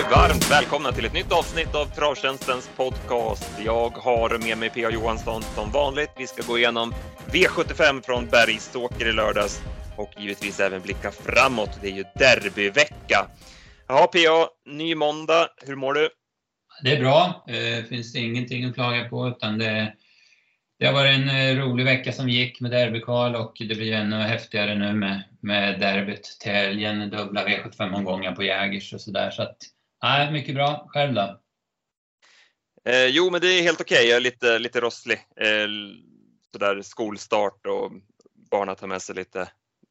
varmt välkomna till ett nytt avsnitt av Travtjänstens podcast. Jag har med mig P.A. Johansson som vanligt. Vi ska gå igenom V75 från Bergsåker i lördags och givetvis även blicka framåt. Det är ju derbyvecka. Ja, P.A. ny måndag. Hur mår du? Det är bra. Eh, det finns ingenting att klaga på utan det, det har varit en eh, rolig vecka som gick med derbykval och det blir ännu häftigare nu med, med derbyt till helgen, dubbla V75-omgångar på Jägers och sådär. Så att, nej, mycket bra. Själv då? Eh, jo, men det är helt okej. Okay. Jag är lite, lite rosslig. Eh, sådär skolstart och barnen tar med sig lite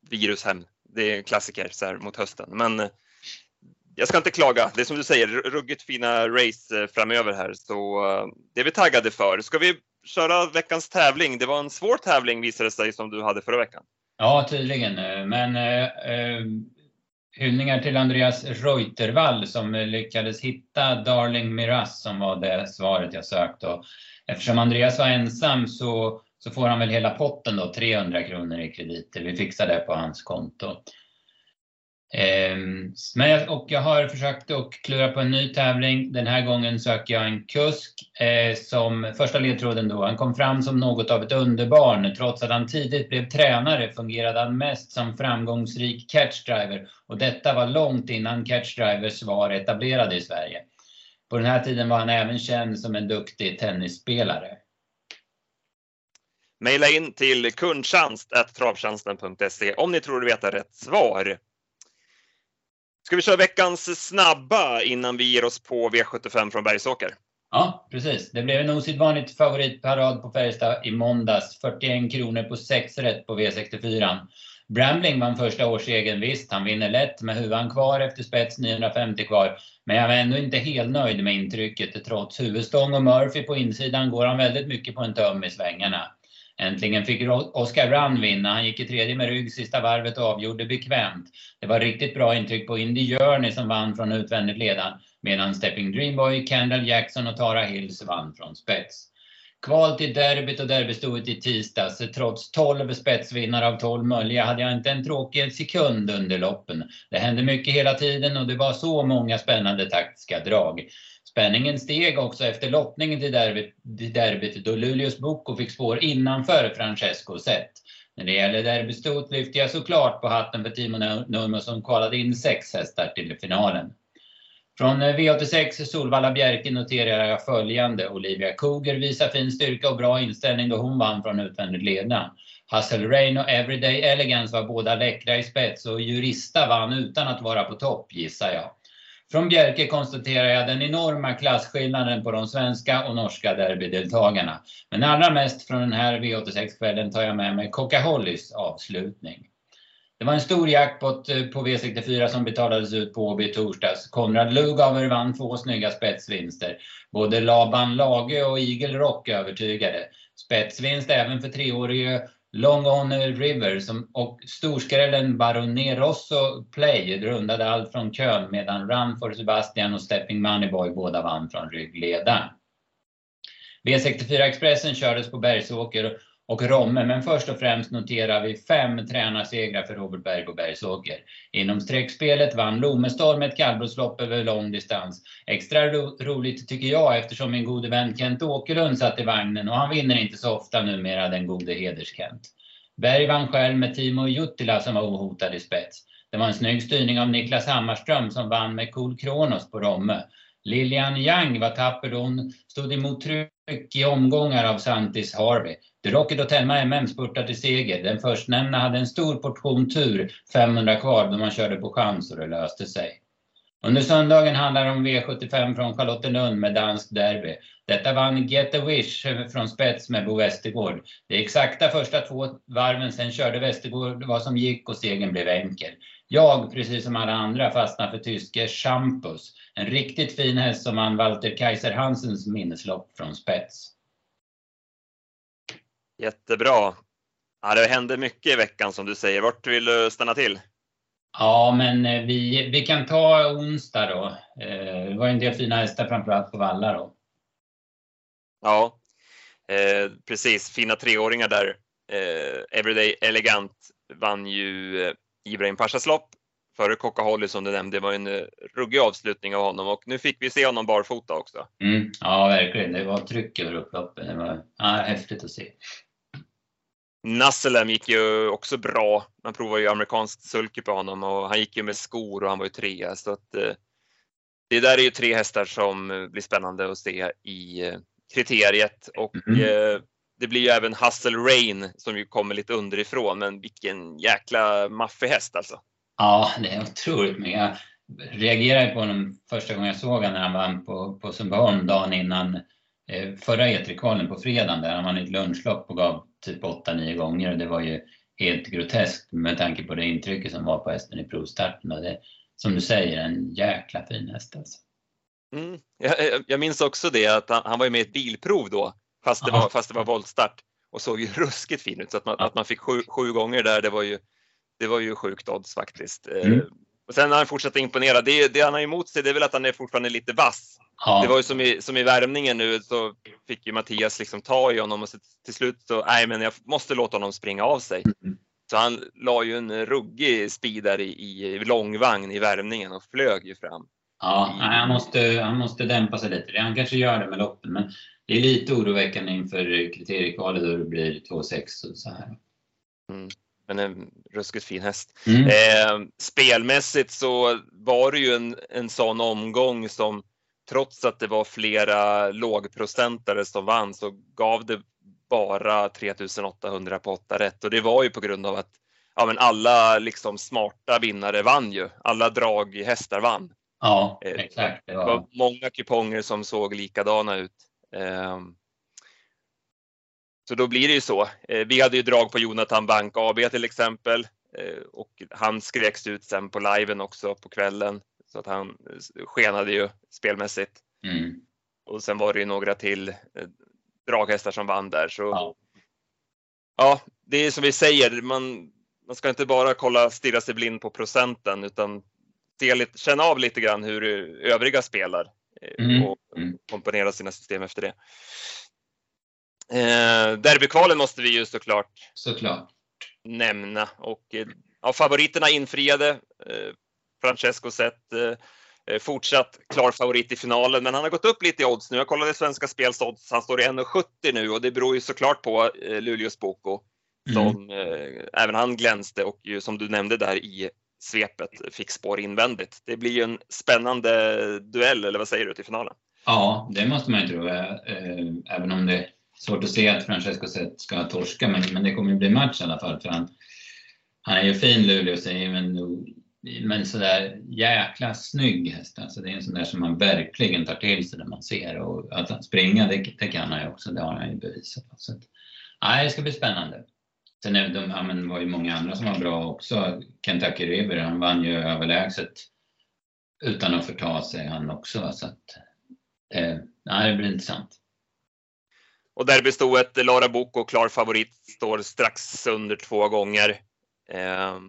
virus hem. Det är en klassiker så här mot hösten. Men eh, jag ska inte klaga. Det är som du säger, ruggigt fina race eh, framöver här, så eh, det är vi taggade för. Ska vi köra veckans tävling? Det var en svår tävling visade det sig som du hade förra veckan. Ja, tydligen. Men eh, hyllningar till Andreas Reutervall som lyckades hitta Darling Miraz som var det svaret jag sökte. Och eftersom Andreas var ensam så, så får han väl hela potten då, 300 kronor i krediter. Vi fixar det på hans konto. Ehm, men jag, och jag har försökt att klura på en ny tävling. Den här gången söker jag en kusk eh, som första ledtråden då. Han kom fram som något av ett underbarn. Trots att han tidigt blev tränare fungerade han mest som framgångsrik catchdriver och detta var långt innan catchdrivers var etablerade i Sverige. På den här tiden var han även känd som en duktig tennisspelare. Maila in till kundtjänst.travtjänsten.se om ni tror du vet rätt svar. Ska vi köra veckans snabba innan vi ger oss på V75 från Bergsåker? Ja, precis. Det blev en osedvanligt favoritparad på Färjestad i måndags. 41 kronor på 6 rätt på V64. Brambling vann första årsegen. Visst, han vinner lätt med huvan kvar efter spets 950 kvar. Men jag var ändå inte helt nöjd med intrycket. Trots huvudstång och Murphy på insidan går han väldigt mycket på en töm i svängarna. Äntligen fick Oscar Run vinna. Han gick i tredje med rygg sista varvet och avgjorde bekvämt. Det var riktigt bra intryck på Indy Journey som vann från utvändigt ledan. Medan Stepping Dreamboy, Kendall Jackson och Tara Hills vann från spets. Kval till derbyt och derbystoet i tisdags. Trots 12 spetsvinnare av 12 möjliga hade jag inte en tråkig sekund under loppen. Det hände mycket hela tiden och det var så många spännande taktiska drag. Spänningen steg också efter lottningen till derbyt, till derbyt då Luleås Boko fick spår innanför Francesco Zet. När det gäller derbystot lyfter jag såklart på hatten för Timo Nurmo som kvalade in sex hästar till finalen. Från eh, V86 Solvalla Bjerke noterar jag följande. Olivia Koger visar fin styrka och bra inställning då hon vann från utvändigt ledna. Hustle Rain och Everyday Elegance var båda läckra i spets och Jurista vann utan att vara på topp gissar jag. Från Bjerke konstaterar jag den enorma klasskillnaden på de svenska och norska derbydeltagarna. Men allra mest från den här V86-kvällen tar jag med mig Coca-Hollys avslutning. Det var en stor jackpot eh, på V64 som betalades ut på Åby i torsdags. Konrad Lugauer vann två snygga spetsvinster. Både Laban Lage och Eagle Rock övertygade. Spetsvinst även för treårige Long On River som, och storskrällen Baronet Rosso Play rundade allt från kön medan Run for Sebastian och Stepping Moneyboy båda vann från ryggledaren. V64 Expressen kördes på Bergsåker och Romme, men först och främst noterar vi fem tränarsegrar för Robert Berg på Bergsåker. Inom streckspelet vann Lomestorm ett kallblodslopp över lång distans. Extra ro roligt tycker jag eftersom min gode vän Kent Åkerlund satt i vagnen och han vinner inte så ofta numera den gode Heders-Kent. Berg vann själv med Timo Juttila som var ohotad i spets. Det var en snygg styrning av Niklas Hammarström som vann med Cool Kronos på Romme. Lilian Yang var tapper då hon stod emot mycket i omgångar av Santis Harvey. The Rocket och Telma MM spurtade till seger. Den förstnämnda hade en stor portion tur, 500 kvar, då man körde på chans och det löste sig. Under söndagen handlar det om V75 från Charlottenlund med dansk derby. Detta vann Get a Wish från spets med Bo Westergård. De exakta första två varven, sen körde Westergård vad som gick och segern blev enkel. Jag, precis som alla andra, fastnar för tyske Champus. En riktigt fin häst som vann Walter Kaiser Hansens minneslopp från spets. Jättebra. Ja, det hände mycket i veckan som du säger. Vart vill du stanna till? Ja, men eh, vi, vi kan ta onsdag då. Eh, det var en del fina hästar framförallt på Valla då. Ja, eh, precis. Fina treåringar där. Eh, Everyday Elegant vann ju Ibrahim Pashas lopp före Coca-Holly som du nämnde. Det var en eh, ruggig avslutning av honom och nu fick vi se honom barfota också. Mm, ja, verkligen. Det var tryck över upploppen. Det var ja, häftigt att se. Nasselem gick ju också bra. Man provade ju amerikanskt sulky på honom och han gick ju med skor och han var ju trea. Så att, eh, det där är ju tre hästar som eh, blir spännande att se i kriteriet och Mm. Det blir ju även Hustle Rain som ju kommer lite underifrån. Men vilken jäkla maffig häst alltså. Ja, det är otroligt. Men jag reagerade på honom första gången jag såg honom när han vann på, på Sundbyholm dagen innan eh, förra E3-kvalen på fredagen där han vann ett lunchlopp och gav typ 8-9 gånger och det var ju helt groteskt med tanke på det intrycket som var på hästen i provstarten. Och det, som du säger, en jäkla fin häst alltså. Mm. Jag, jag- jag minns också det att han, han var ju med i ett bilprov då fast det var, fast det var voltstart och såg ju ruskigt fin ut så att, man, Ja. att man fick sju, sju gånger där det var ju, det var ju sjukt odds faktiskt. Eh, Mm. Och sen har han fortsatt imponera. Det, det han har emot sig det är väl att han är fortfarande lite vass. Ja, Det var ju som i, som i värmningen nu så fick ju Mattias liksom ta i honom och så till slut så, nej men jag måste låta honom springa av sig. Mm. Så han la ju en ruggig speed där i, i långvagn i värmningen och flög ju fram. ja han, måste, han måste dämpa sig lite. Han kanske gör det med loppen men det är lite oroväckande inför kriteriekvalet då det blir 2-6 och så här. Men en ruskigt fin häst. Mm. Eh, spelmässigt så var det ju en, en sån omgång som trots att det var flera lågprocentare som vann så gav det bara 3800 på 8 rätt och det var ju på grund av att ja, men alla liksom smarta vinnare vann ju. Alla draghästar vann. Ja, Eh, exakt. Det var många kuponger som såg likadana ut. Ehm, Så då blir det ju så. Eh, Vi hade ju drag på Jonathan Bank AB till exempel eh, och han skreks ut sen på liven också på kvällen så att han eh, skenade ju spelmässigt. mm. Och sen var det ju några till draghästar som vann där. Så Ja. ja, det är som vi säger, man, man ska inte bara kolla, stirra sig blind på procenten utan se lite, känna av lite grann hur övriga spelar Mm, och mm. komponera sina system efter det. Eh, derbykvalen måste vi ju såklart Såklart. nämna och eh, ja, favoriterna infriade. Eh, Francesco Zet eh, eh, fortsatt klar favorit i finalen, men han har gått upp lite i odds nu. Jag kollade Svenska Spels odds. Han står i 1,70 nu och det beror ju såklart på eh, Luleås Boko Mm. som eh, även han glänste och ju, som du nämnde där i svepet fick spår invändigt. Det blir ju en spännande duell, eller vad säger du, till finalen? Ja, det måste man ju tro. Eh, även om det är svårt att se att Francesco Zet ska torska, men, men det kommer ju bli match i alla fall. För han, han är ju fin Luleå men, men sådär jäkla snygg häst. Alltså det är en sån där som man verkligen tar till sig när man ser. Och att han springa, det, det kan han ju också. Det har han ju bevisat. Så att, nej, det ska bli spännande. Sen är de, ja, men det var ju många andra som var bra också. Kentucky River, han vann ju överlägset utan att förta sig han också. Så att, eh, nej, det blir intressant. Och derbystoet, Lara Boko, klar favorit, står strax under två gånger. Eh,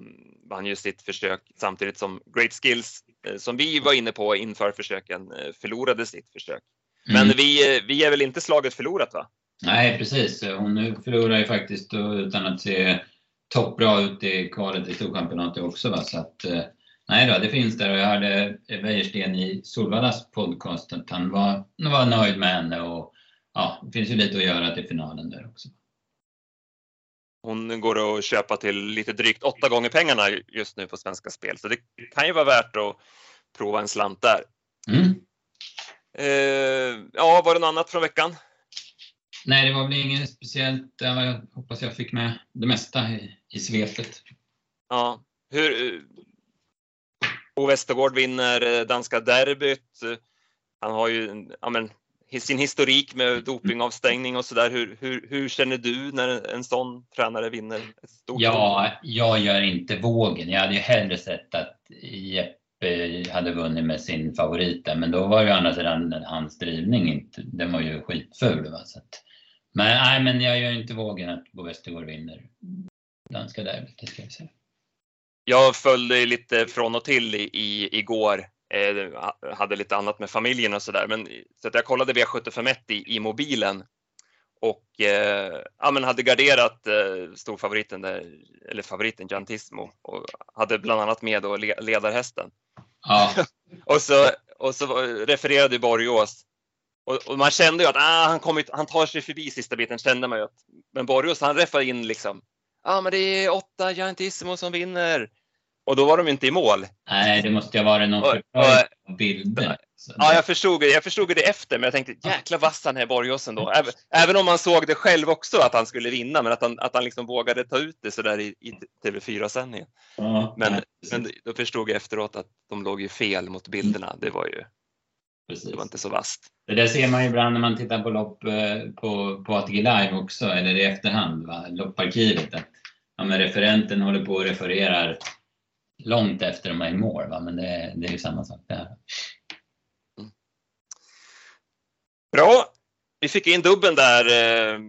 vann ju sitt försök samtidigt som Great Skills, eh, som vi var inne på inför försöken, eh, förlorade sitt försök. Men Mm. vi, eh, vi är väl inte slaget förlorat va? Nej, precis. Hon förlorar ju faktiskt utan att se toppbra ut i kvalet i Storchampionatet också. Va? Så att, eh, nej då, det finns där och jag hörde Wäjersten i Solvallas podcast att han var, var nöjd med henne och ja, det finns ju lite att göra till finalen där också. Hon går att köpa till lite drygt åtta gånger pengarna just nu på Svenska Spel, så det kan ju vara värt att prova en slant där. Mm. Eh, ja, var det något annat från veckan? Nej, det var väl inget speciellt. Jag hoppas jag fick med det mesta i, i svepet. Ja, hur... eh, Bo Westergård vinner eh, danska derbyt. Eh, Han har ju ja, men, sin historik med dopingavstängning och sådär. Hur, hur, hur känner du när en sån tränare vinner ett stort Ja, jag gör inte vågen. Jag hade ju hellre sett att Jeppe hade vunnit med sin favorit men då var ju å andra sidan hans drivning inte, den var ju skitful. Va? Så att, men nej, men jag gör inte vågen att Bo Westergård vinner danska derbyt, det ska jag säga. Jag följde lite från och till i, i, igår. Eh, hade lite annat med familjen och sådär. Så att jag kollade V751 i, i mobilen. och eh, ja, men hade garderat eh, storfavoriten, där, eller favoriten Giantismo och hade bland annat med då ledarhästen. Ja. och, så, och så refererade Borgås och, och, man kände ju att ah, han, kommit, han tar sig förbi sista biten, kände man ju att, men Borgås han räffade in liksom, ja ah, men det är åtta Giantissimo som vinner. Och då var de inte i mål. Nej, det måste ju ha varit någon förklaring bilder. Ja, jag förstod, jag förstod det efter, men jag tänkte jäkla vass han är Borgåsen då. Även, även, om man såg det själv också att han skulle vinna, men att han, att han liksom vågade ta ut det sådär i, i TV4-sändningen. Ja, men, men då förstod jag efteråt att de låg ju fel mot bilderna. Det var ju Precis. det var inte så vasst. Det där ser man ju ibland när man tittar på lopp eh, på, på ATG Live också, eller i efterhand, va? lopparkivet. Att, ja, men referenten håller på och refererar långt efter de är i mål. Va? Men det, det är ju samma sak där. Mm. Bra! Vi fick in dubben där eh,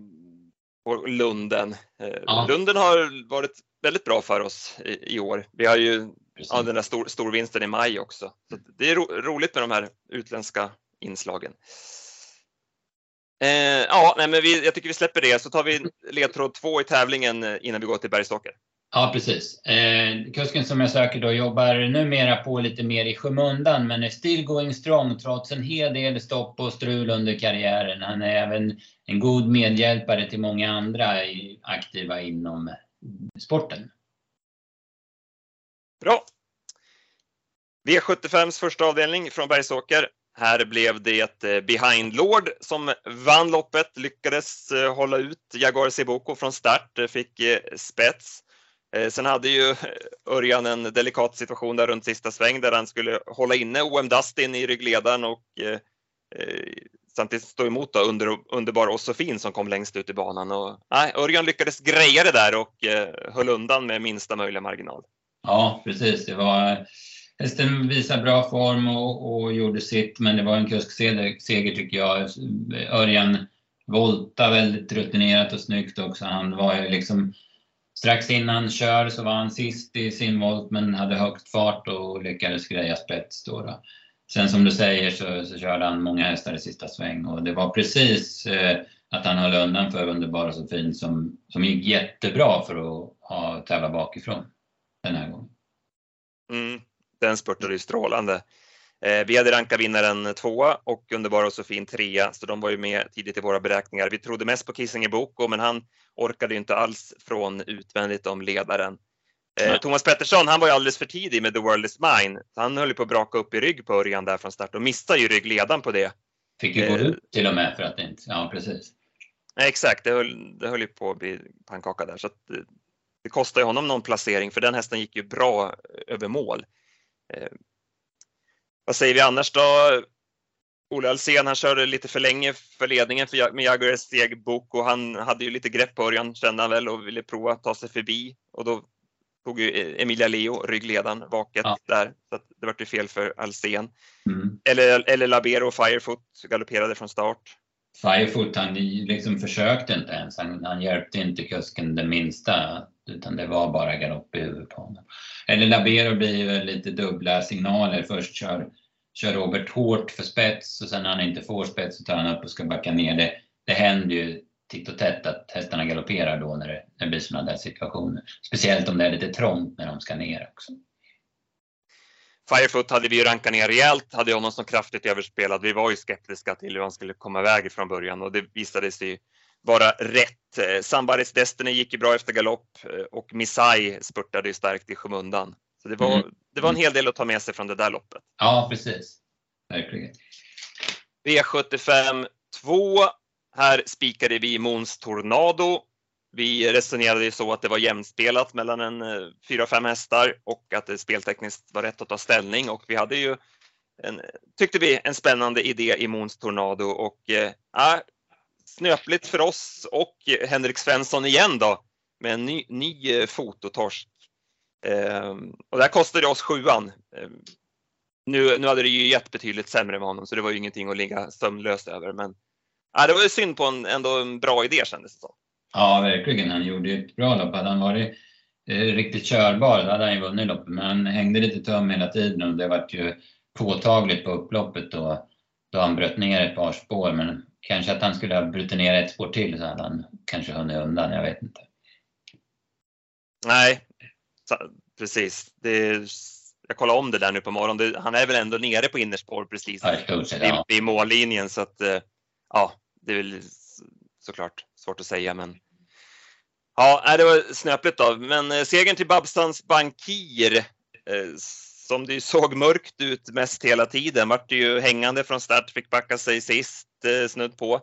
på Lunden. Eh, ja. Lunden har varit väldigt bra för oss i, i år. Vi har ju ja, den där stor, storvinsten i maj också. Så det är ro, roligt med de här utländska inslagen. Eh, ja, nej, men vi, jag tycker vi släpper det så tar vi ledtråd två i tävlingen eh, innan vi går till Bergsåker. Ja, precis. Eh, kusken som jag söker då jobbar numera på lite mer i skymundan men är still going strong trots en hel del stopp och strul under karriären. Han är även en god medhjälpare till många andra aktiva inom sporten. Bra! V75s första avdelning från Bergsåker. Här blev det eh, Behind Lord som vann loppet, lyckades eh, hålla ut Jaguar Siboko från start, eh, fick spets. Sen hade ju Örjan en delikat situation där runt sista sväng där han skulle hålla inne OM Dustin i ryggledaren och samtidigt stå emot då under, underbar Ossofin som kom längst ut i banan. Och, nej, Örjan lyckades greja det där och eh, höll undan med minsta möjliga marginal. Ja, precis. Det var, hästen visade bra form och, och gjorde sitt, men det var en kuskseger tycker jag. Örjan volta väldigt rutinerat och snyggt också. Han var ju liksom Strax innan kör så var han sist i sin volt men hade högt fart och lyckades greja spets. Då, då. Sen som du säger så, så körde han många hästar i sista sväng och det var precis eh, att han höll undan för Underbara så fint som, som gick jättebra för att ha, tävla bakifrån den här gången. Mm, den spurtade ju strålande. Eh, vi hade rankat vinnaren tvåa och Underbara och Sofin trea, så de var ju med tidigt i våra beräkningar. Vi trodde mest på Kissinger Boko, men han orkade inte alls från utvändigt om ledaren. Eh, Thomas Pettersson, han var ju alldeles för tidig med The World Is Mine. Han höll ju på att braka upp i rygg på Örjan där från start och missade ju ryggledaren på det. Fick ju gå eh, ut till och med för att det inte, ja precis. exakt, det höll, det höll ju på att bli pannkaka där så att det, kostade ju honom någon placering för den hästen gick ju bra över mål. Eh, vad säger vi annars då? Olle Alsen, han körde lite för länge för ledningen för, med Jaguars stegbok och han hade ju lite grepp på Örjan kände han väl och ville prova att ta sig förbi och då tog ju Emilia Leo ryggledaren vaket ja. där så det var ju fel för Alsen. Mm. Eller, eller Labero och Firefoot galopperade från start. Firefoot han liksom försökte inte ens, han, han hjälpte inte kusken det minsta utan det var bara galopp i huvudet på honom. Eller Labero blir väl lite dubbla signaler. Först kör, kör Robert hårt för spets och sen när han inte får spets så tar han upp och ska backa ner. Det, det händer ju titt och tätt att hästarna galopperar då när det, när det blir sådana där situationer. Speciellt om det är lite trångt när de ska ner också. Firefoot hade vi ju rankat ner rejält, hade honom som kraftigt överspelad. Vi var ju skeptiska till hur han skulle komma iväg från början och det visade sig vara rätt. Eh, Sambaris Destiny gick ju bra efter galopp eh, och Misai spurtade ju starkt i skymundan. Så det var, mm. det var en hel del att ta med sig från det där loppet. Ja, precis. Verkligen. V75 2. Här spikade vi Måns Tornado. Vi resonerade ju så att det var jämspelat mellan en eh, fyra, fem hästar och att det speltekniskt var rätt att ta ställning och vi hade ju en, tyckte vi, en spännande idé i Måns Tornado och eh, snöpligt för oss och Henrik Svensson igen då med en ny, ny eh, fototorsk. Eh, och det här kostade oss sjuan. Eh, nu, nu hade det ju gett betydligt sämre med honom så det var ju ingenting att ligga sömnlöst över. Men eh, det var ju synd på en, ändå en bra idé kändes det som. Ja, verkligen. Han gjorde ett bra lopp. Hade han varit eh, riktigt körbar då hade han ju vunnit loppet. Men han hängde lite tum hela tiden och det var ju påtagligt på upploppet då, då han bröt ner ett par spår. Men kanske att han skulle ha brutit ner ett spår till så hade han kanske hunnit undan, jag vet inte. Nej, precis. Det, jag kollade om det där nu på morgonen. Han är väl ändå nere på innerspår precis ja. vid, mållinjen så att ja, det är väl såklart svårt att säga men Ja, det var snöpligt då, men segern till Babstans Bankir som det såg mörkt ut mest hela tiden. Vart ju hängande från start, fick backa sig sist eh, snudd på.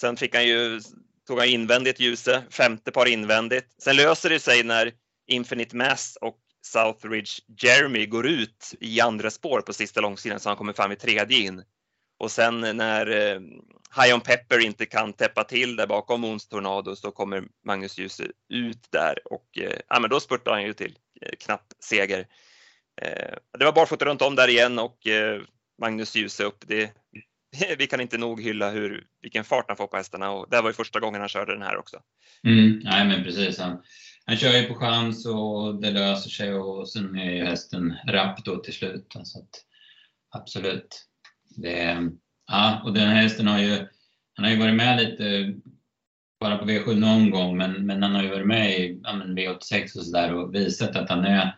Sen fick han ju, tog han invändigt ljuse, femte par invändigt. Sen löser det sig när Infinite Mass och Southridge Jeremy går ut i andra spår på sista långsidan så han kommer fram i tredje in. Och sen när eh, High On Pepper inte kan täppa till där bakom Moons Tornado så kommer Magnus Djuse ut där och eh, ja, men då spurtar han ju till eh, knapp seger. Eh, det var barfota runt om där igen och eh, Magnus Djuse upp. Det, vi kan inte nog hylla hur, vilken fart han får på hästarna och det var ju första gången han körde den här också. Mm, nej men precis. Han, han kör ju på chans och det löser sig och sen är ju hästen rapp då till slut. Så att, absolut. Det, ja, och den här hästen har ju, han har ju varit med lite bara på V7 någon gång men, men han har ju varit med i ja, V86 och sådär och visat att han är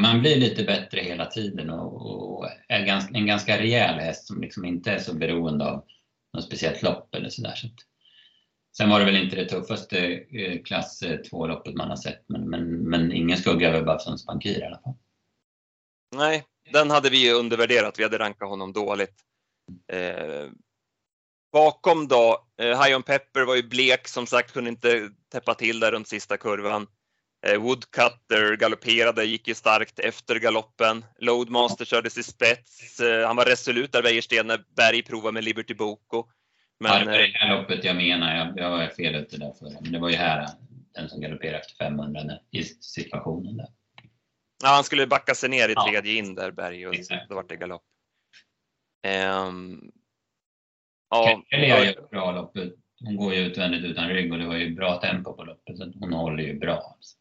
man blir lite bättre hela tiden och, och är ganska, en ganska rejäl häst som liksom inte är så beroende av något speciellt lopp eller sådär. Så sen var det väl inte det tuffaste eh, klass eh, 2-loppet man har sett, men, men, men ingen skugga över Babsons Bankir i alla fall. Nej, den hade vi undervärderat. Vi hade rankat honom dåligt. Eh, bakom då, eh, High On Pepper var ju blek som sagt, kunde inte täppa till där runt sista kurvan. Eh, Woodcutter galopperade, gick ju starkt efter galoppen. Loadmaster kördes i spets. Eh, han var resolut där Wäjersten när Berg provade med Liberty Boko. Men, ja, det var det här loppet jag menar. Jag, jag var fel ute där förra. Men det var ju här den som galopperade efter 500 i situationen där. Ja, han skulle backa sig ner i tredje ja. in där Berg och Exakt. då var det galopp. Um, ja, Kelly gör bra lopp. Hon går ju utvändigt utan rygg och det var ju bra tempo på loppet. Så hon håller ju bra. Alltså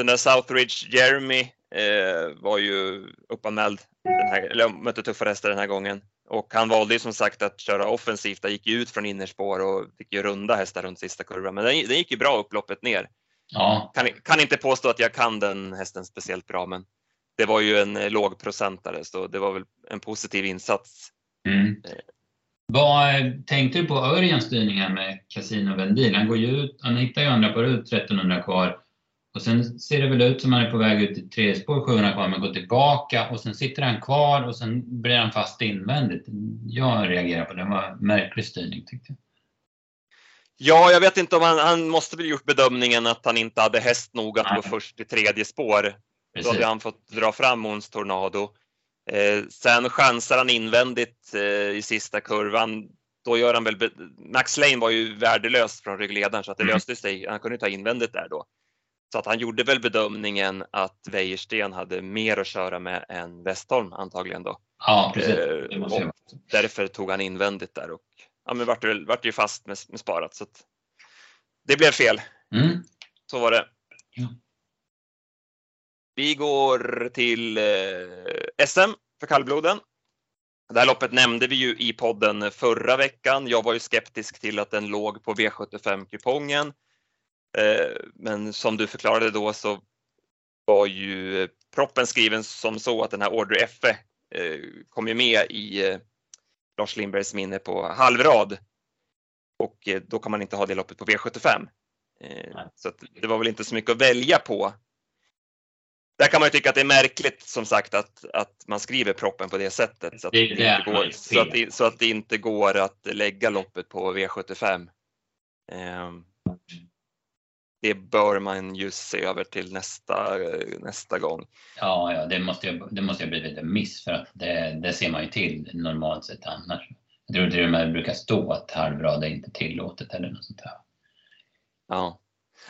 den där Southridge Jeremy eh, var ju uppanmäld, den här, eller mötte tuffa hästar den här gången. Och han valde ju som sagt att köra offensivt, han gick ju ut från innerspår och fick ju runda hästar runt sista kurvan. Men den, den gick ju bra upploppet ner. Ja. Kan, kan inte påstå att jag kan den hästen speciellt bra, men det var ju en eh, lågprocentare så det var väl en positiv insats. Mm. Eh. Vad tänkte du på Örjans styrning här med Casino Vendil? Han går ju ut, han hittar ju andra par ut 1300 kvar och sen ser det väl ut som han är på väg ut i tre spår, 700 kvar, men går tillbaka och sen sitter han kvar och sen blir han fast invändigt. Jag reagerar på det. Det var en märklig styrning tyckte jag. Ja, jag vet inte om han, han måste väl gjort bedömningen att han inte hade häst nog att Nej. gå först i tredje spår. Precis. Då hade han fått dra fram Måns Tornado. Eh, sen chansar han invändigt eh, i sista kurvan. Då gör han väl, Max Lane var ju värdelös från ryggledaren så att det mm. löste sig. Han kunde ta invändigt där då. Så att han gjorde väl bedömningen att Wäjersten hade mer att köra med än Westholm antagligen då. Ja, precis. Eh, därför tog han invändigt där och ja, men vart det, vart det ju fast med, med sparat. Så det blev fel. Mm. Så var det. Ja. Vi går till eh, SM för kallbloden. Det här loppet nämnde vi ju i podden förra veckan. Jag var ju skeptisk till att den låg på V75-kupongen. Eh, men som du förklarade då så var ju proppen skriven som så att den här Order FE eh, kom ju med i eh, Lars Lindbergs minne på halvrad. Och då kan man inte ha det loppet på V75. Så det var väl inte så mycket att välja på. Där kan man ju tycka att det är märkligt som sagt att, att man skriver proppen på det sättet så att det, inte går, så att det, så att det inte går att lägga loppet på V75 det bör man ju se över till nästa, nästa gång. Ja, ja det, måste ju, det måste ju blivit en miss för att det, det ser man ju till normalt sett annars. Jag tror till och med det brukar stå att halvrad är inte tillåtet eller något sånt där. Ja.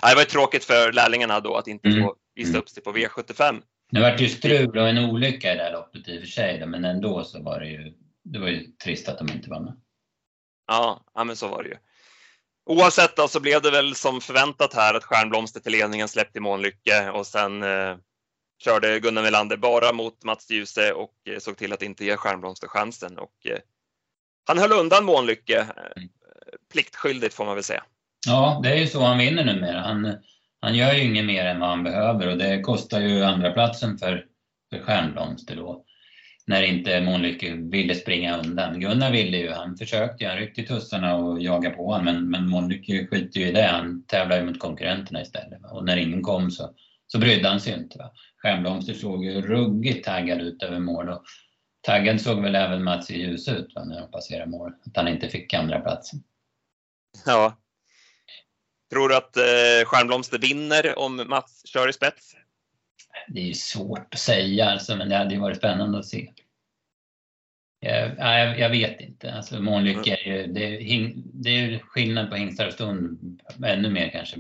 det var ju tråkigt för lärlingarna då att inte mm. få visa upp sig på V75. Nu vart det ju strul och en olycka i det här loppet i och för sig, men ändå så var det ju, det var ju trist att de inte var med. Ja, ja men så var det ju. Oavsett då, så blev det väl som förväntat här att Stjärnblomster till ledningen släppte i Månlycke och sen eh, körde Gunnar Melander bara mot Mats Djuse och eh, såg till att inte ge Stjärnblomster chansen. Och, eh, han höll undan Månlycke. Pliktskyldigt får man väl säga. Ja, det är ju så han vinner numera. Han, han gör ju inget mer än vad han behöver och det kostar ju andra platsen för, för Stjärnblomster då. När inte Månlycke ville springa undan. Gunnar ville ju, han försökte han ryckte i tussarna och jagade på honom men, men Månlycke skiter ju i det. Han tävlar ju mot konkurrenterna istället. Och när ingen kom så, så brydde han sig inte. Va? Stjärnblomster såg ju ruggigt taggad ut över mål och taggad såg väl även Mats i ljus ut va, när de passerade mål. Att han inte fick andra platsen. Ja. Tror du att eh, Stjärnblomster vinner om Mats kör i spets? Det är ju svårt att säga alltså, men det hade ju varit spännande att se. Jag, jag, jag vet inte. Alltså, Månlycke är ju, det är, det är skillnad på hingstar och stund, ännu mer kanske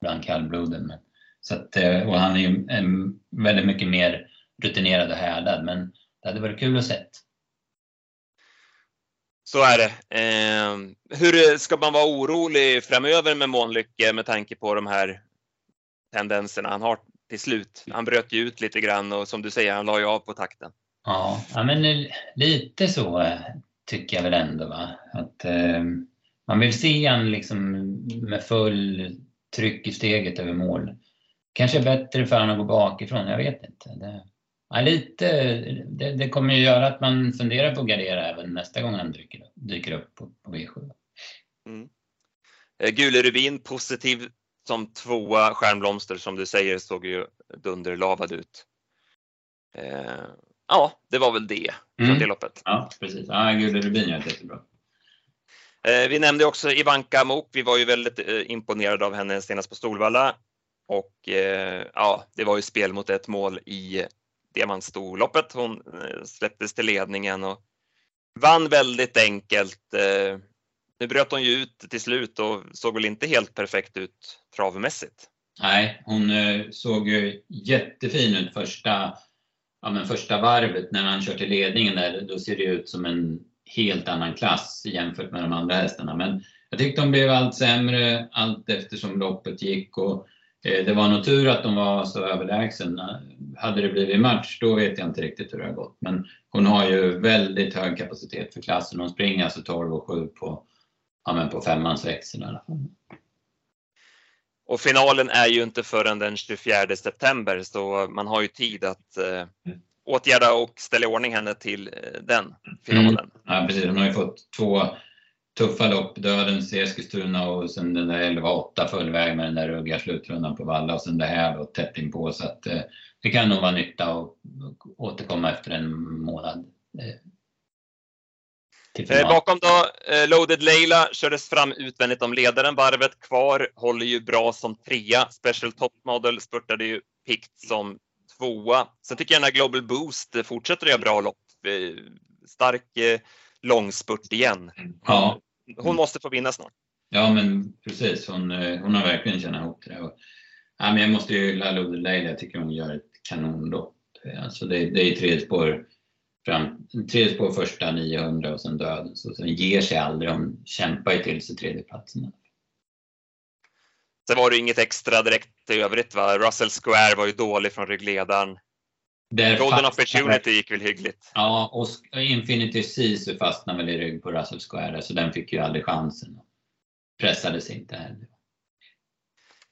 bland kallbloden. Men, så att, eh, och han är ju en, väldigt mycket mer rutinerad och härdad, men det hade varit kul att se. Så är det. Eh, hur ska man vara orolig framöver med Månlycke med tanke på de här tendenserna han har till slut? Han bröt ju ut lite grann och som du säger, han la ju av på takten. Ja, ja men lite så eh, tycker jag väl ändå. Va? Att, eh, man vill se han liksom med full tryck i steget över mål. Kanske bättre för honom att gå bakifrån, jag vet inte. Det, Ja, lite, det, det, kommer ju göra att man funderar på att gardera även nästa gång han dyker, dyker upp på, på V7. Mm. Eh, gule Rubin positiv som tvåa. Stjärnblomster som du säger såg ju dunderlavad ut. Eh, ja, det var väl det från mm. det loppet. Ja, precis. Ja, Gule Rubin gör det jättebra. Eh, vi nämnde också Ivanka Mok. Vi var ju väldigt eh, imponerade av henne senast på Solvalla och eh, ja, det var ju spel mot ett mål i Diamantstorloppet. Hon eh, släpptes till ledningen och vann väldigt enkelt. Eh, nu bröt hon ju ut till slut och såg väl inte helt perfekt ut travmässigt. Nej, hon eh, såg ju jättefin ut första, ja, men första varvet när han kör till ledningen där. Då ser det ut som en helt annan klass jämfört med de andra hästarna. Men jag tyckte de blev allt sämre allt eftersom loppet gick och Eh, det var nog tur att de var så överlägsna. Hade det blivit match, då vet jag inte riktigt hur det har gått. Men hon har ju väldigt hög kapacitet för klassen. Hon springer alltså 12 och 7 på, ja, men på femmans växel i alla fall. Och finalen är ju inte förrän den 24 september så man har ju tid att eh, åtgärda och ställa i ordning henne till eh, den finalen. Mm. Ja, precis. Hon har ju fått två tuffa lopp, Dödens i Eskilstuna och sen den där 11-8 fullväg med den där ruggiga slutrundan på Valla och sen det här då tätt inpå så att eh, det kan nog vara nytta att återkomma efter en månad. Eh, eh bakom då, eh, Loaded Leila kördes fram utvändigt om ledaren. Varvet kvar håller ju bra som trea. Special Top Model spurtade ju pikt som tvåa. Sen tycker jag den här Global Boost fortsätter göra bra lopp. Eh, stark eh, långspurt igen. Ja. Hon måste få vinna snart. Ja, men precis. Hon, eh, hon har verkligen tjänat ihop det. Och, ja, men jag måste ju hylla Ludde Leila. Jag tycker hon gör ett kanonlopp. Alltså det, det är tredje spår, fram, tredje spår första 900 och sen döden. Så sen ger sig aldrig. Hon kämpar ju till sig tredjeplatsen. Sen var det inget extra direkt i övrigt va? Russell Square var ju dålig från ryggledaren. Där Golden Opportunity gick väl hyggligt. Ja, och Infinity Sisu fastnade väl i rygg på Russell Square, så den fick ju aldrig chansen. Pressades inte heller.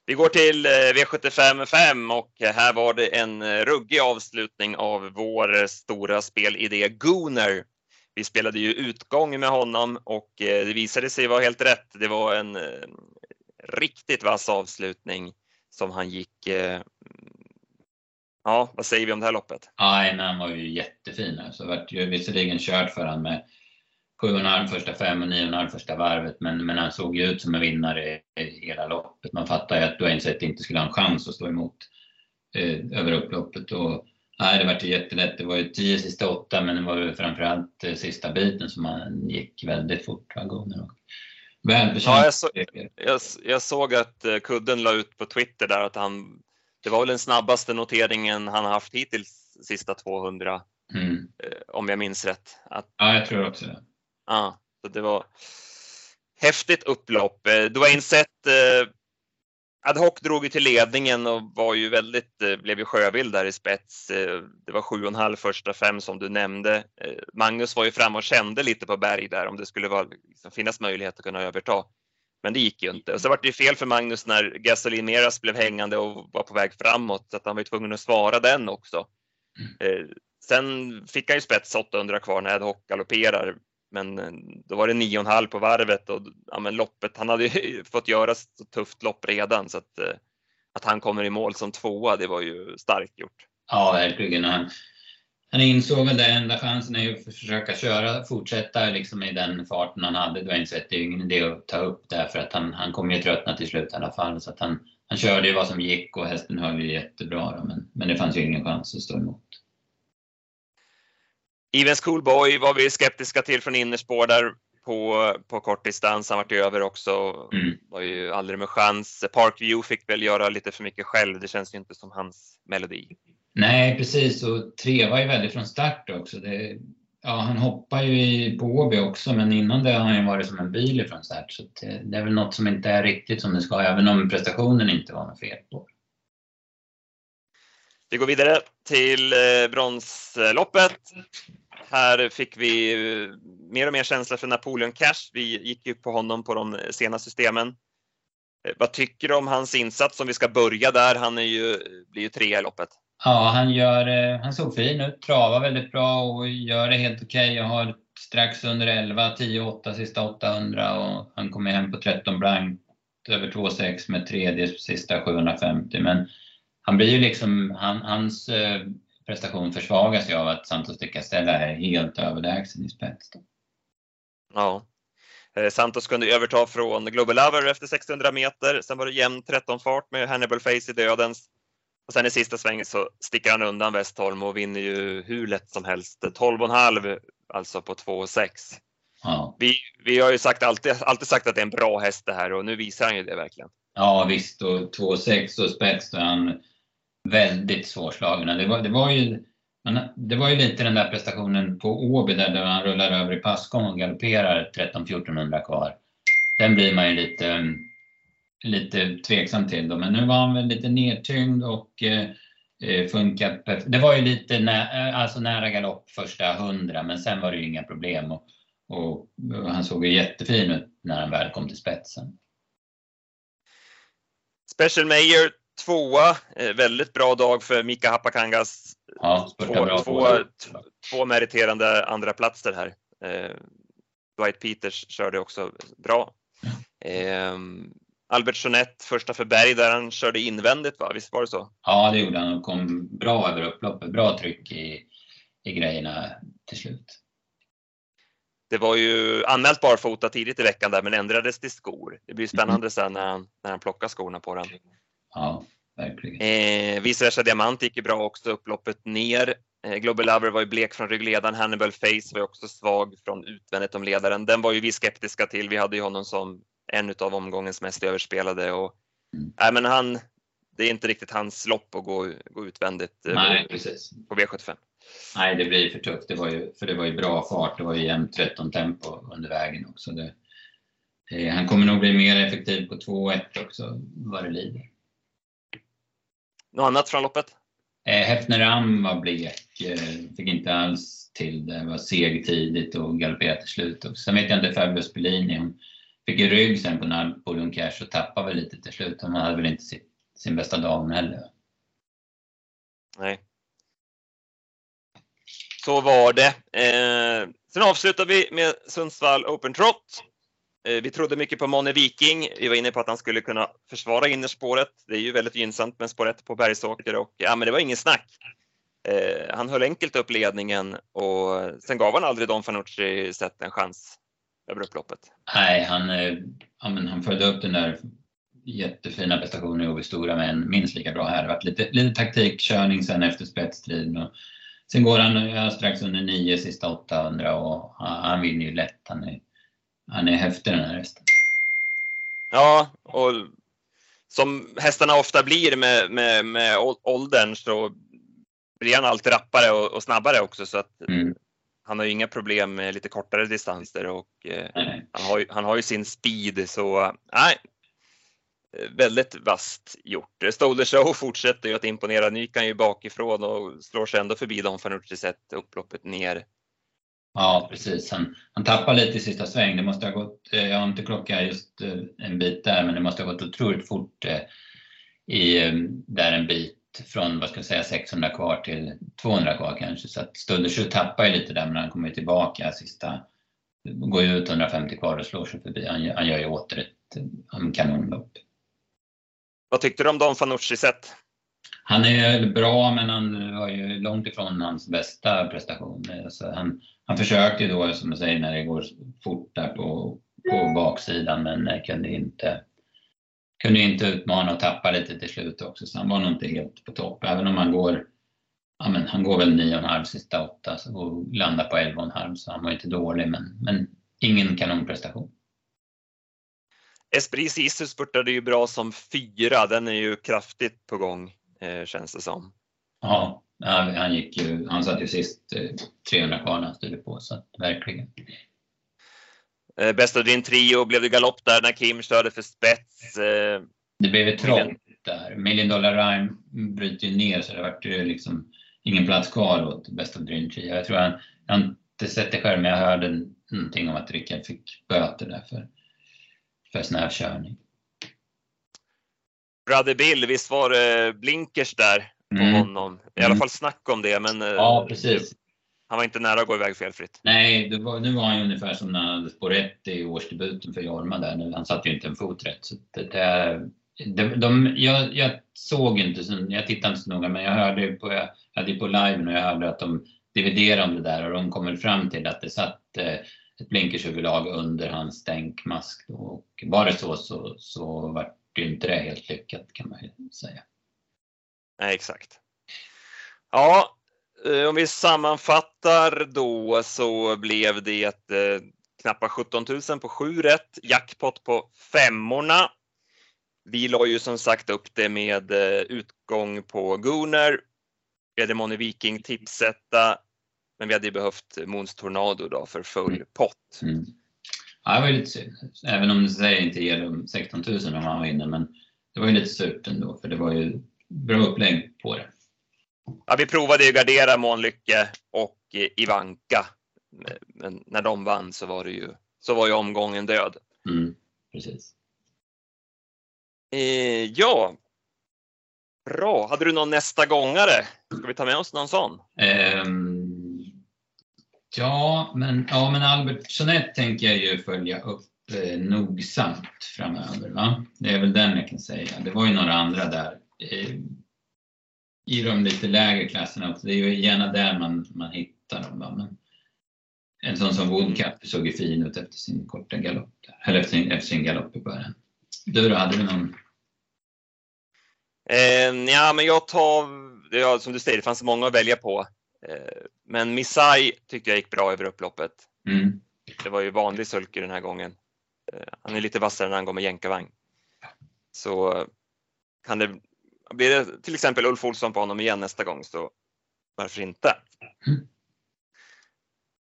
Vi går till eh, V75 5 och här var det en eh, ruggig avslutning av vår eh, stora spelidé Gooner. Vi spelade ju utgång med honom och det visade sig vara helt rätt. Det var en riktigt vass avslutning som han gick Ja, vad säger vi om det här loppet? Nej, han var ju jättefin. Så vart ju visserligen kört för han med 7,5 första fem och 9,5 första varvet, men, men han såg ju ut som en vinnare i hela loppet. Man fattar ju att Dwayne Sett inte skulle ha en chans att stå emot eh, över upploppet. Och, nej, det vart ju jättelätt. Det var ju 10 sista åtta, men det var ju framförallt eh, sista biten som han gick väldigt fort. Ja, jag, så, jag, jag, såg att eh, Kudden la ut på Twitter där att han det var väl den snabbaste noteringen han haft hittills sista 200. Mm. Eh, om jag minns rätt. Att, ja, jag tror också det. Ja, så det var häftigt upplopp. Eh, Dwayne Sett, eh, Ad hoc drog ju till ledningen och var ju väldigt, eh, blev ju sjövild där i spets. Eh, det var sju och en halv första fem som du nämnde. Eh, Magnus var ju fram och kände lite på berg där om det skulle vara, liksom, finnas möjlighet att kunna överta. Men det gick ju inte. Och så var det ju fel för Magnus när Gasolin Meras blev hängande och var på väg framåt så att han var ju tvungen att svara den också. Sen fick han ju spets 800 kvar när Ad hoc galopperar men eh, då var det 9,5 på varvet och ja, men loppet, han hade ju fått göra ett tufft lopp redan så att, eh, att han kommer i mål som tvåa, det var ju starkt gjort. Ja, verkligen. Han, han insåg väl det enda chansen är ju att försöka köra, fortsätta liksom i den farten han hade. Det var ju det är ingen idé att ta upp det för att han, han kommer ju tröttna till slut i alla fall. Så att han, han körde ju vad som gick och hästen höll ju jättebra då, men, men det fanns ju ingen chans att stå emot. Evens Coolboy var vi skeptiska till från innerspår där på, på kort distans. Han vart över också. Mm. Var ju aldrig med chans. Parkview fick väl göra lite för mycket själv. Det känns ju inte som hans melodi. Nej, precis. Och tre var ju väldigt från start också. Det, ja, han hoppar ju på Åby också, men innan det har han ju varit som en bil från start. Så det, det, är väl något som inte är riktigt som det ska, även om prestationen inte var något fel på. Vi går vidare till eh, bronsloppet. Här fick vi eh, mer och mer känsla för Napoleon Cash. Vi gick ju på honom på de sena systemen. Eh, vad tycker du om hans insats om vi ska börja där? Han är ju, blir ju trea i loppet. Ja, han, gör, eh, han såg fin ut, travar väldigt bra och gör det helt okej. Okay. Jag har strax under 11, 10-8 sista 800 och han kommer hem på 13 blankt över 2,6 med tredje sista 750. Men han blir ju liksom, han, hans prestation försvagas ju av att Santos de Castella är helt överlägsen i spets. Ja. Eh, Santos kunde överta från Global Lover efter 600 meter. Sen var det jämn 13 fart med Hannibal Face i dödens. Och sen i sista svängen så sticker han undan Westholm och vinner ju hur lätt som helst. 12,5 alltså på 2,6. Ja. Vi, vi har ju sagt, alltid, alltid sagt att det är en bra häst det här och nu visar han ju det verkligen. Ja visst och 2,6 och spets då han väldigt svårslagna. Det var, det var ju det var ju lite den där prestationen på Åby där, där han rullar över i passgång och galopperar 13-1400 kvar. Den blir man ju lite, lite tveksam till då. Men nu var han väl lite nedtyngd och eh, eh funkar Det var ju lite nä, eh, alltså nära galopp första hundra men sen var det ju inga problem. Och, och, och han såg ju jättefin ut när han väl kom till spetsen. Special Mayor tvåa. Eh, väldigt bra dag för Mika Hapakangas. Ja, två, två, två meriterande andra platser här. Eh, Dwight Peters körde också bra. Eh, Albert Jeanette första för Berg där han körde invändigt va? Visst var det så? Ja det gjorde han och kom bra över upploppet. Bra tryck i, i grejerna till slut. Det var ju anmält barfota tidigt i veckan där men ändrades till skor. Det blir spännande mm. sen när han, när han plockar skorna på den. Ja, verkligen. Eh, Vice versa Diamant gick ju bra också, upploppet ner. Eh, Global Lover var ju blek från ryggledaren, Hannibal Face var ju också svag från utvändigt om ledaren. Den var ju vi skeptiska till. Vi hade ju honom som en av omgångens mest överspelade och mm. äh, men han, det är inte riktigt hans lopp att gå, gå utvändigt eh, Nej, precis. på V75. Nej, det blir för tufft. Det var ju, för det var ju bra fart. Det var ju jämnt 13 tempo under vägen också. Det, eh, han kommer nog bli mer effektiv på 2-1 också vad det lider. Något annat från loppet? Eh, Hefner Am var blek, eh, fick inte alls till det. Var seg tidigt och galopperade till slut. Och sen vet jag inte Fabius Bellini, hon fick ju rygg sen på Napoleon Cash och tappade väl lite till slut. Hon hade väl inte sin, sin bästa dag heller. Nej. Så var det. Eh, sen avslutar vi med Sundsvall Open Trot. Eh, vi trodde mycket på Monne Viking. Vi var inne på att han skulle kunna försvara innerspåret. Det är ju väldigt gynnsamt med spår 1 på Bergsåker och ja, men det var ingen snack. Eh, han höll enkelt upp ledningen och sen gav han aldrig Don Fanucci sett en chans över upploppet. Nej, han, eh, ja, men han följde upp den där jättefina prestationen i Åby Stora med en minst lika bra här. Det varit lite, lite taktikkörning sen efter spetsstriden. sen går han eh, strax under nio sista 800 och han, han vinner ju lätt. Han är, han är häftig den här hästen. Ja, och som hästarna ofta blir med, med, med åldern så blir han allt rappare och, och snabbare också så att mm. han har ju inga problem med lite kortare distanser och eh, han, har ju, han har ju sin speed så nej. väldigt vasst gjort. Stolder Show fortsätter ju att imponera. Nykan ju bakifrån och slår sig ändå förbi Don Fanucci sett upploppet ner. Ja, precis. Han, han tappar lite i sista sväng. Det måste ha gått, eh, jag har inte klockat just en bit där, men det måste ha gått otroligt fort i, där en bit från vad ska jag säga 600 kvar till 200 kvar kanske. Så att Stolder tappar ju lite där, men han kommer tillbaka sista går ju ut 150 kvar och slår sig förbi. Han, han gör ju åter ett kanonlopp. Vad tyckte du om Don Fanucci sett? Han är bra, men han var ju långt ifrån hans bästa prestation. Alltså han, han försökte ju då, som du säger, när det går fort där på, på baksidan, men kunde inte, kunde inte utmana och tappa lite till slut också. Så han var nog inte helt på topp, även om han går ja, men han går väl 9,5 sista åtta och landar på 11,5 så han var inte dålig men, men ingen kanonprestation. Esprit Sisu spurtade ju bra som fyra, den är ju kraftigt på gång eh, känns det som. Ja, han gick ju, han satt ju sist eh, 300 kvar när han styrde på så att, verkligen. Eh, Bästa din trio blev det galopp där när Kim körde för spets. Eh, det blev ett trångt där. Million Dollar Rhyme bryter ju ner så det vart ju liksom ingen plats kvar åt Best of Dream Tree. Jag tror han, jag har inte sett det själv, men jag hörde någonting om att Rickard fick böter där för, för snävkörning. Brother Bill, visst var det blinkers där på mm. honom? I alla mm. fall snack om det, men ja, precis. han var inte nära att gå iväg felfritt. Nej, var, nu var han ju ungefär som när han spår 1 i årsdebuten för Jorma där. Han satte ju inte en fot rätt. Så det, det, de, de, jag, jag, såg inte, jag tittade inte så noga, men jag hörde på, jag hade på liven och jag hörde att de dividerade om det där och de kom fram till att det satt eh, ett blinkersöverlag under hans stänkmask. Och var det så så, så var det inte det helt lyckat kan man ju säga. Nej, exakt. Ja, eh, om vi sammanfattar då så blev det eh, knappt 17 000 på 7 rätt, jackpot på femmorna vi la ju som sagt upp det med eh, utgång på Gunnar. Moni Viking tipsetta, men vi hade behövt Måns Tornado då för full mm. pott. Mm. Ja, det var lite synd. Även om det inte ger dem 16 000 om han vinner, men det var ju lite surt ändå, för det var ju bra upplägg på det. Ja, vi provade ju gardera Månlycke och Ivanka, men när de vann så var det ju, så var ju omgången död. Mm, precis. Eh, ja. Bra. Hade du någon nästa gångare? Ska vi ta med oss någon sån? Um, ja, men, ja, men Albert Jeanette tänker jag ju följa upp eh, nogsamt framöver. Va? Det är väl den jag kan säga. Det var ju några andra där eh, i de lite lägre klasserna också. Det är ju gärna där man, man hittar dem. Va? Men en sån som Woodcup såg ju fin ut efter sin korta galopp, eller efter sin, efter sin galopp i början. Du då, hade du någon Eh, ja, men jag tar, ja, som du säger, det fanns många att välja på. Eh, men Misai tyckte jag gick bra över upploppet. Mm. Det var ju vanlig sulky den här gången. Eh, han är lite vassare när han går med jänkarvagn. Så kan det, blir det till exempel Ulf Olsson på honom igen nästa gång så varför inte? Mm.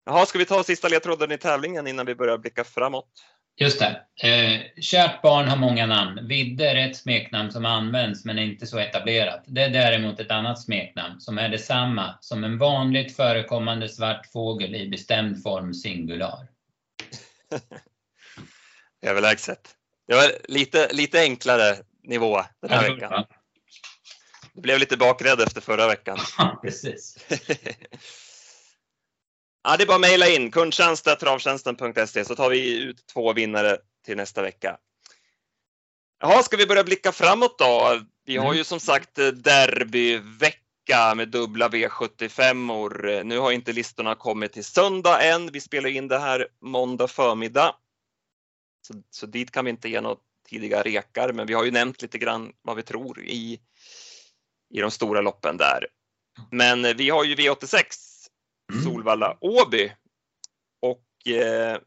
Jaha, ska vi ta sista ledtråden i tävlingen innan vi börjar blicka framåt? Just det. Eh, kärt barn har många namn. Vidde är ett smeknamn som används men är inte så etablerat. Det är däremot ett annat smeknamn som är detsamma som en vanligt förekommande svart fågel i bestämd form singular. Överlägset. Det var lite, lite enklare nivå den här veckan. Blev lite bakrädd efter förra veckan. Precis. Ja, det är bara att mejla in kundtjänst.travtjänsten.se så tar vi ut två vinnare till nästa vecka. Jaha, ska vi börja blicka framåt då? Vi har mm. ju som sagt derbyvecka med dubbla V75-or. Nu har inte listorna kommit till söndag än. Vi spelar in det här måndag förmiddag. Så, så dit kan vi inte ge några tidiga rekar, men vi har ju nämnt lite grann vad vi tror i, i de stora loppen där. Men vi har ju V86 mm. Solvalla Åby. Och eh,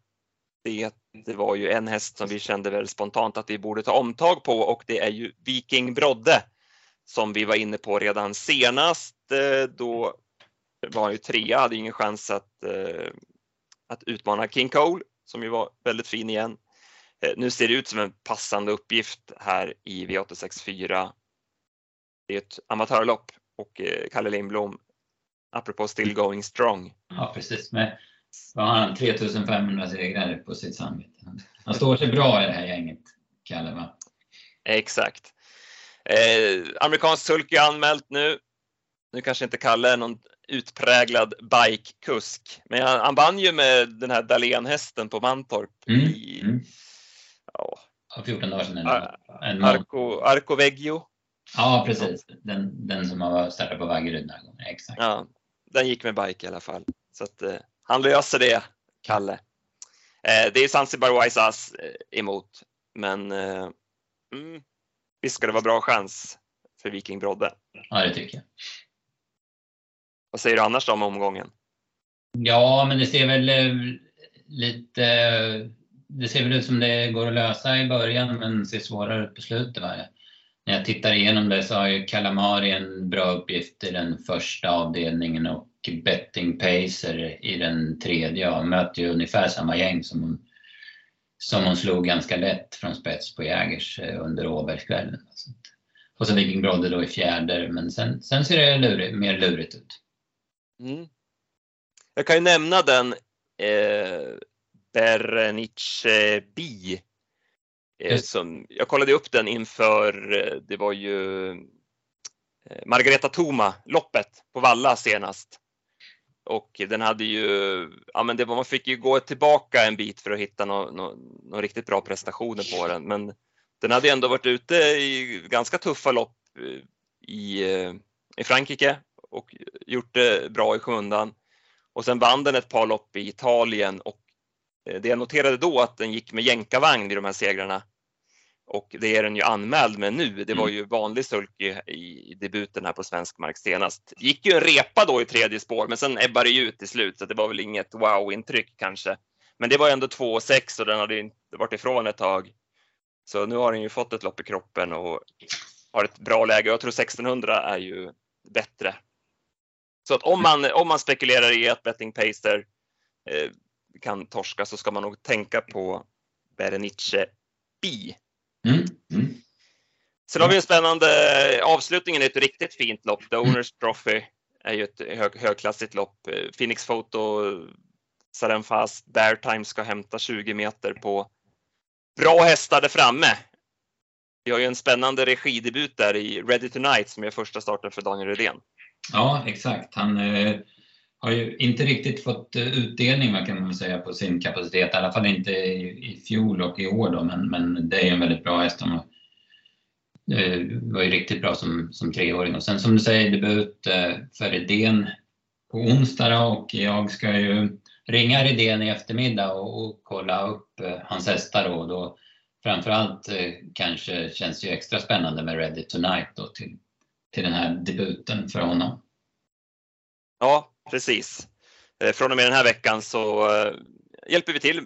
det, det var ju en häst som vi kände väl spontant att vi borde ta omtag på och det är ju Viking Brodde som vi var inne på redan senast. Eh, då var han ju trea, hade ingen chans att, eh, att utmana King Cole som ju var väldigt fin igen. Eh, nu ser det ut som en passande uppgift här i V864. Det är ett amatörlopp och eh, Kalle Lindblom, apropå still going strong. Ja, precis. Med, vad har han, 3500 segrar på sitt samvete. Han står sig bra i det här gänget, Kalle va? Exakt. Eh, amerikansk sulky anmält nu. Nu kanske inte Kalle är någon utpräglad bikekusk, men han, han vann ju med den här Dahlén-hästen på Mantorp Mm. i Mm. ja, Ja, 14 dagar sedan. En. Arco, Arco Veggio. Ja, precis. Den, den som har startat på Vaggeryd den här gången. Exakt. Ja, den gick med bike i alla fall. Så att, eh, han löser det, Kalle. Eh, det är Zanzibar Wise Ass eh, emot, men eh, mm, visst ska det vara bra chans för Viking Brodde. Ja, det tycker jag. Vad säger du annars då om omgången? Ja, men det ser väl eh, lite... Det ser väl ut som det går att lösa i början men ser svårare ut på slutet. Va? När jag tittar igenom det så har ju Calamari en bra uppgift i den första avdelningen och Betting Pacer i den tredje. Och möter ju ungefär samma gäng som hon, som hon slog ganska lätt från spets på Jägers eh, under Åbergskvällen. Och så Viking Brodde då i fjärde, men sen, sen ser det lurigt, mer lurigt ut. Mm. Jag kan ju nämna den eh, Berenice eh, Bi. Just. som, jag kollade upp den inför, eh, det var ju eh, Margareta Toma-loppet på Valla senast. Och den hade ju, ja men det var, man fick ju gå tillbaka en bit för att hitta några nå, nå riktigt bra prestationer på den. Men den hade ändå varit ute i ganska tuffa lopp i, i Frankrike och gjort det bra i skymundan. Och sen vann den ett par lopp i Italien och det jag noterade då att den gick med jänkarvagn i de här segrarna. Och det är den ju anmäld med nu. Det var ju vanlig sulky i, i debuten här på svensk mark senast. Gick ju en repa då i tredje spår, men sen ebbade det ut till slut, så det var väl inget wow-intryck kanske. Men det var ändå 2,6 och den hade inte varit ifrån ett tag. Så nu har den ju fått ett lopp i kroppen och har ett bra läge. Jag tror 1600 är ju bättre. Så att om man, om man spekulerar i att betting pacer eh, kan torska så ska man nog tänka på Berenice Bi. Mm. Mm. Sen har vi en spännande, avslutningen är ett riktigt fint lopp. The Owners Trophy är ju ett hög, högklassigt lopp. Eh, Phoenix Photo, Saren Fast, Bear Time ska hämta 20 meter på bra hästar där framme. Vi har ju en spännande regidebut där i Ready Tonight som är första starten för Daniel Rydén. Ja, exakt. Han eh, har ju inte riktigt fått eh, utdelning kan man säga på sin kapacitet. I alla fall inte i, i fjol och i år då, men, men det är ju en väldigt bra häst. Det eh, var, ju riktigt bra som, som treåring. Och sen som du säger, debut eh, för idén på onsdag och jag ska ju ringa Redén i eftermiddag och, och kolla upp eh, hans hästar då. då framförallt eh, kanske känns det ju extra spännande med Ready Tonight då till, till den här debuten för honom. Ja, precis. Eh, Från och med den här veckan så eh, hjälper vi till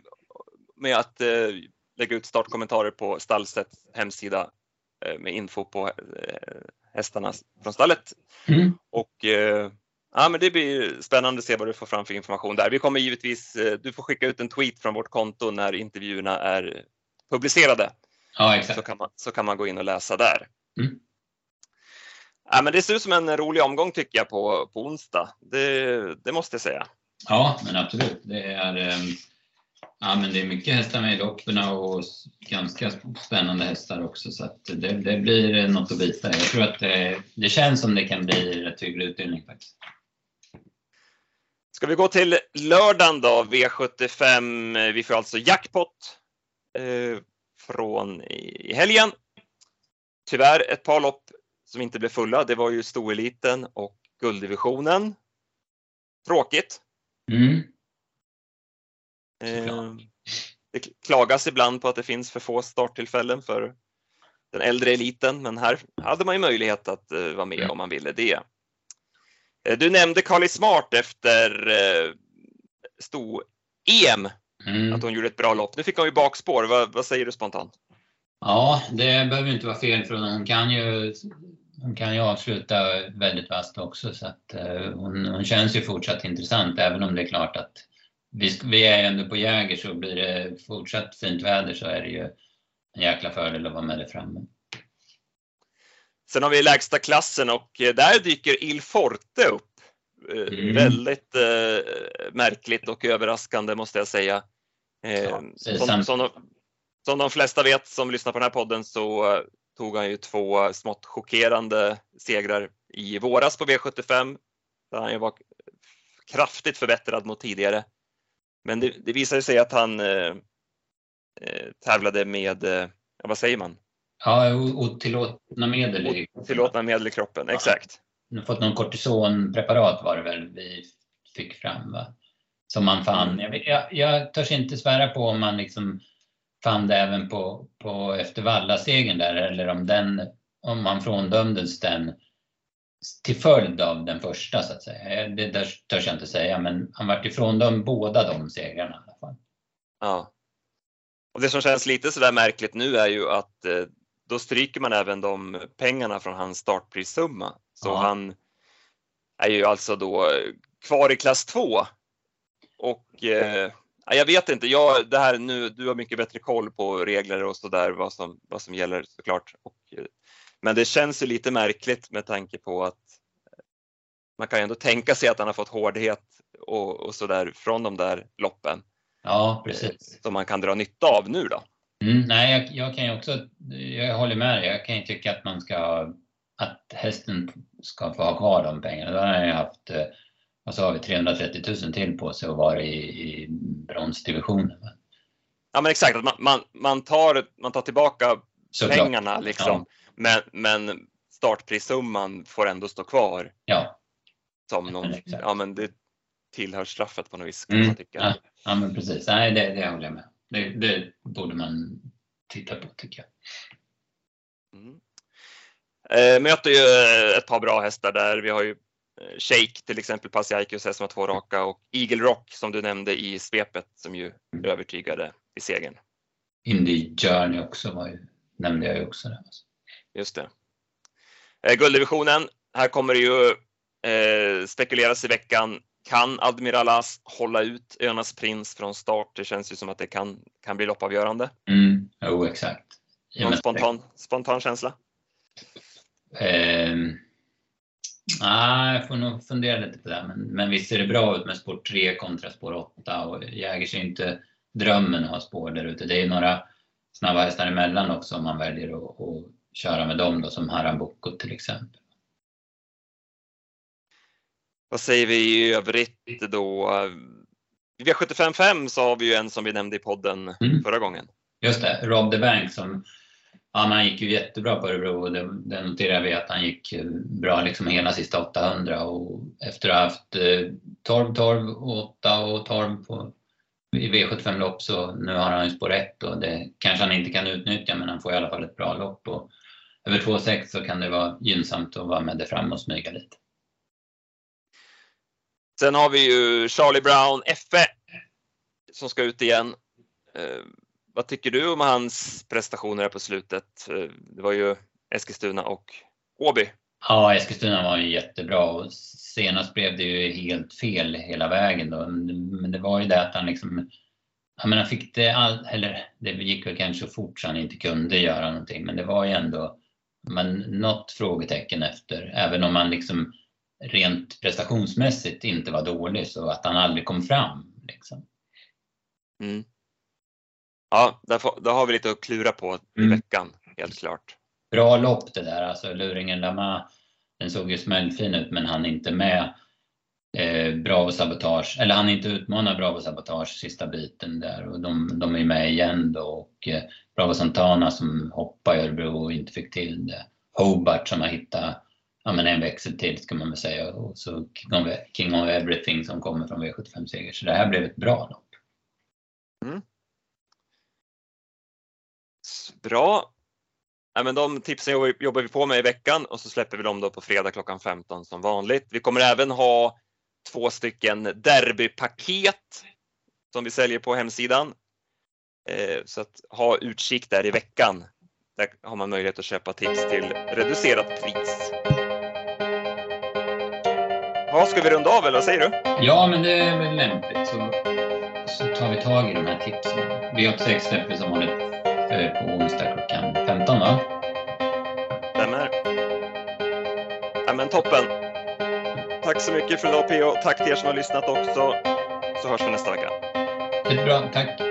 med att eh, lägga ut startkommentarer på Stallsets hemsida med info på hästarna från stallet. Mm. Och ja, men det blir spännande att se vad du får fram för information där. Vi kommer givetvis, du får skicka ut en tweet från vårt konto när intervjuerna är publicerade. Ja, Så exakt. kan man, så kan man gå in och läsa där. Mm. Ja, men det ser ut som en rolig omgång tycker jag på, på onsdag. Det, det måste jag säga. Ja, men absolut. Det är, eh, ja, men det är mycket hästar med i loppen och ganska spännande hästar också. Så det, det blir något att bita. Jag tror att det, det känns som det kan bli rätt hygglig utdelning faktiskt. Ska vi gå till lördagen då, V75. Vi får alltså jackpot eh, från i helgen. Tyvärr ett par lopp som inte blev fulla. Det var ju stoeliten och gulddivisionen. Tråkigt. Mm. Eh, det klagas ibland på att det finns för få starttillfällen för den äldre eliten, men här hade man ju möjlighet att eh, vara med Mm. om man ville det. Eh, Du nämnde Carly Smart efter eh, sto-EM, Mm. att hon gjorde ett bra lopp. Nu fick hon ju bakspår. Vad, vad säger du spontant? Ja, det behöver inte vara fel för hon kan ju, hon kan ju avsluta väldigt vasst också så att eh, hon, hon känns ju fortsatt intressant även om det är klart att vi, vi är ändå på Jäger så blir det fortsatt fint väder så är det ju en jäkla fördel att vara med där framme. Sen har vi lägsta klassen och eh, där dyker Il Forte upp. Eh, mm. Väldigt eh, märkligt och överraskande måste jag säga. Eh, ja, som, som, de, som, de, flesta vet som lyssnar på den här podden så tog han ju två smått chockerande segrar i våras på V75 där han ju var kraftigt förbättrad mot tidigare. Men det, det visade sig att han eh, tävlade med, eh, vad säger man? Ja, otillåtna medel i Otillåtna medel i kroppen, ja. exakt. Nu fått någon kortisonpreparat var det väl vi fick fram va? Som man fann. Jag, jag, jag törs inte svära på om man liksom fann det även på, på efter Valla-segern där eller om den, om man fråndömdes den till följd av den första så att säga. Det där törs jag inte säga men han vart ifråndömd båda de segrarna i alla fall. Ja. Och det som känns lite sådär märkligt nu är ju att eh, då stryker man även de pengarna från hans startprissumma. Så ja. han är ju alltså då kvar i klass 2. Och eh, jag vet inte, jag, det här nu, du har mycket bättre koll på regler och sådär vad som, vad som gäller såklart. Och, eh, men det känns ju lite märkligt med tanke på att man kan ju ändå tänka sig att han har fått hårdhet och, och sådär från de där loppen. Ja, precis. Som man kan dra nytta av nu då. Mm, nej, jag, jag, kan ju också, jag håller med dig. Jag kan ju tycka att man ska, att hästen ska få ha kvar de pengarna. Då har han ju haft, eh, vad sa vi, 330 000 till på sig och vara i, i bronsdivisionen. Ja men exakt, man, man, man, tar, man tar tillbaka Såklart. pengarna liksom. Ja. Men, men startprissumman får ändå stå kvar. Ja. Som någon, ja men det tillhör straffet på något vis mm. Ja, ja men precis, nej det, det håller jag med. Det, det borde man titta på tycker jag. Mm. Eh, möter ju ett par bra hästar där. Vi har ju Shake till exempel, Pasiaikus som har två raka och Eagle Rock som du nämnde i svepet som ju mm. övertygade i segern. Indy Journey också var ju, nämnde jag ju också. Där. Just det. Eh, gulddivisionen, här kommer det ju eh, spekuleras i veckan kan Admiral As hålla ut Önas prins från start? Det känns ju som att det kan, kan bli loppavgörande. Mm, jo, exakt. Någon spontan, spontan känsla? Eh, nej, jag får nog fundera lite på det. Men, men visst ser det bra ut med spår 3 kontra spår 8 och Jägers är inte drömmen att ha spår där ute. Det är några snabba hästar emellan också om man väljer att, att köra med dem då, som Harambuco till exempel. Vad säger vi i övrigt då? I V755 så har vi ju en som vi nämnde i podden mm. förra gången. Just det, Rob the Bank som Ja, han gick ju jättebra på Örebro och det, det noterar vi att han gick eh, bra liksom hela sista 800 och efter att ha haft 12, 12, 8 och 12 på, i V75-lopp så nu har han ju spår 1 och det kanske han inte kan utnyttja men han får i alla fall ett bra lopp och över 2,6 så kan det vara gynnsamt att vara med där fram och smyga lite. Sen har vi ju Charlie Brown, F1, som ska ut igen. Eh, vad tycker du om hans prestationer här på slutet? Eh, det var ju Eskilstuna och Åby. Ja, Eskilstuna var ju jättebra och senast blev det ju helt fel hela vägen då. Men det var ju det att han liksom jag menar, fick det all, eller det gick väl kanske så fort så han inte kunde göra någonting, men det var ju ändå men något frågetecken efter, även om man liksom rent prestationsmässigt inte var dålig så att han aldrig kom fram. Liksom. Mm. Ja, där, får, där, har vi lite att klura på i mm. veckan, helt klart. Bra lopp det där, alltså luringen Lama, den såg ju smällfin ut men han inte med eh, Bravo Sabotage, eller han inte utmana Bravo Sabotage sista biten där och de, de är med igen då och eh, Bravo Santana som hoppade i Örebro och inte fick till det. Hobart som har hittat ja, men en växel till ska man väl säga och så King of, King of Everything som kommer från V75-seger. Så det här blev ett bra lopp. Mm. Bra. Ja, men de tipsen jobbar vi på med i veckan och så släpper vi dem då på fredag klockan 15 som vanligt. Vi kommer även ha två stycken derbypaket som vi säljer på hemsidan. Eh, så att ha utkik där i veckan. Där har man möjlighet att köpa tips till reducerat pris. Ja, ska vi runda av eller vad säger du? Ja, men det är väl lämpligt. Så tar vi tag i de här tipsen. V86 släpper som vanligt på onsdag klockan 15 va? Stämmer. Ja, men toppen. Tack så mycket för idag PO. Tack till er som har lyssnat också. Så hörs vi nästa vecka. Det är bra, tack.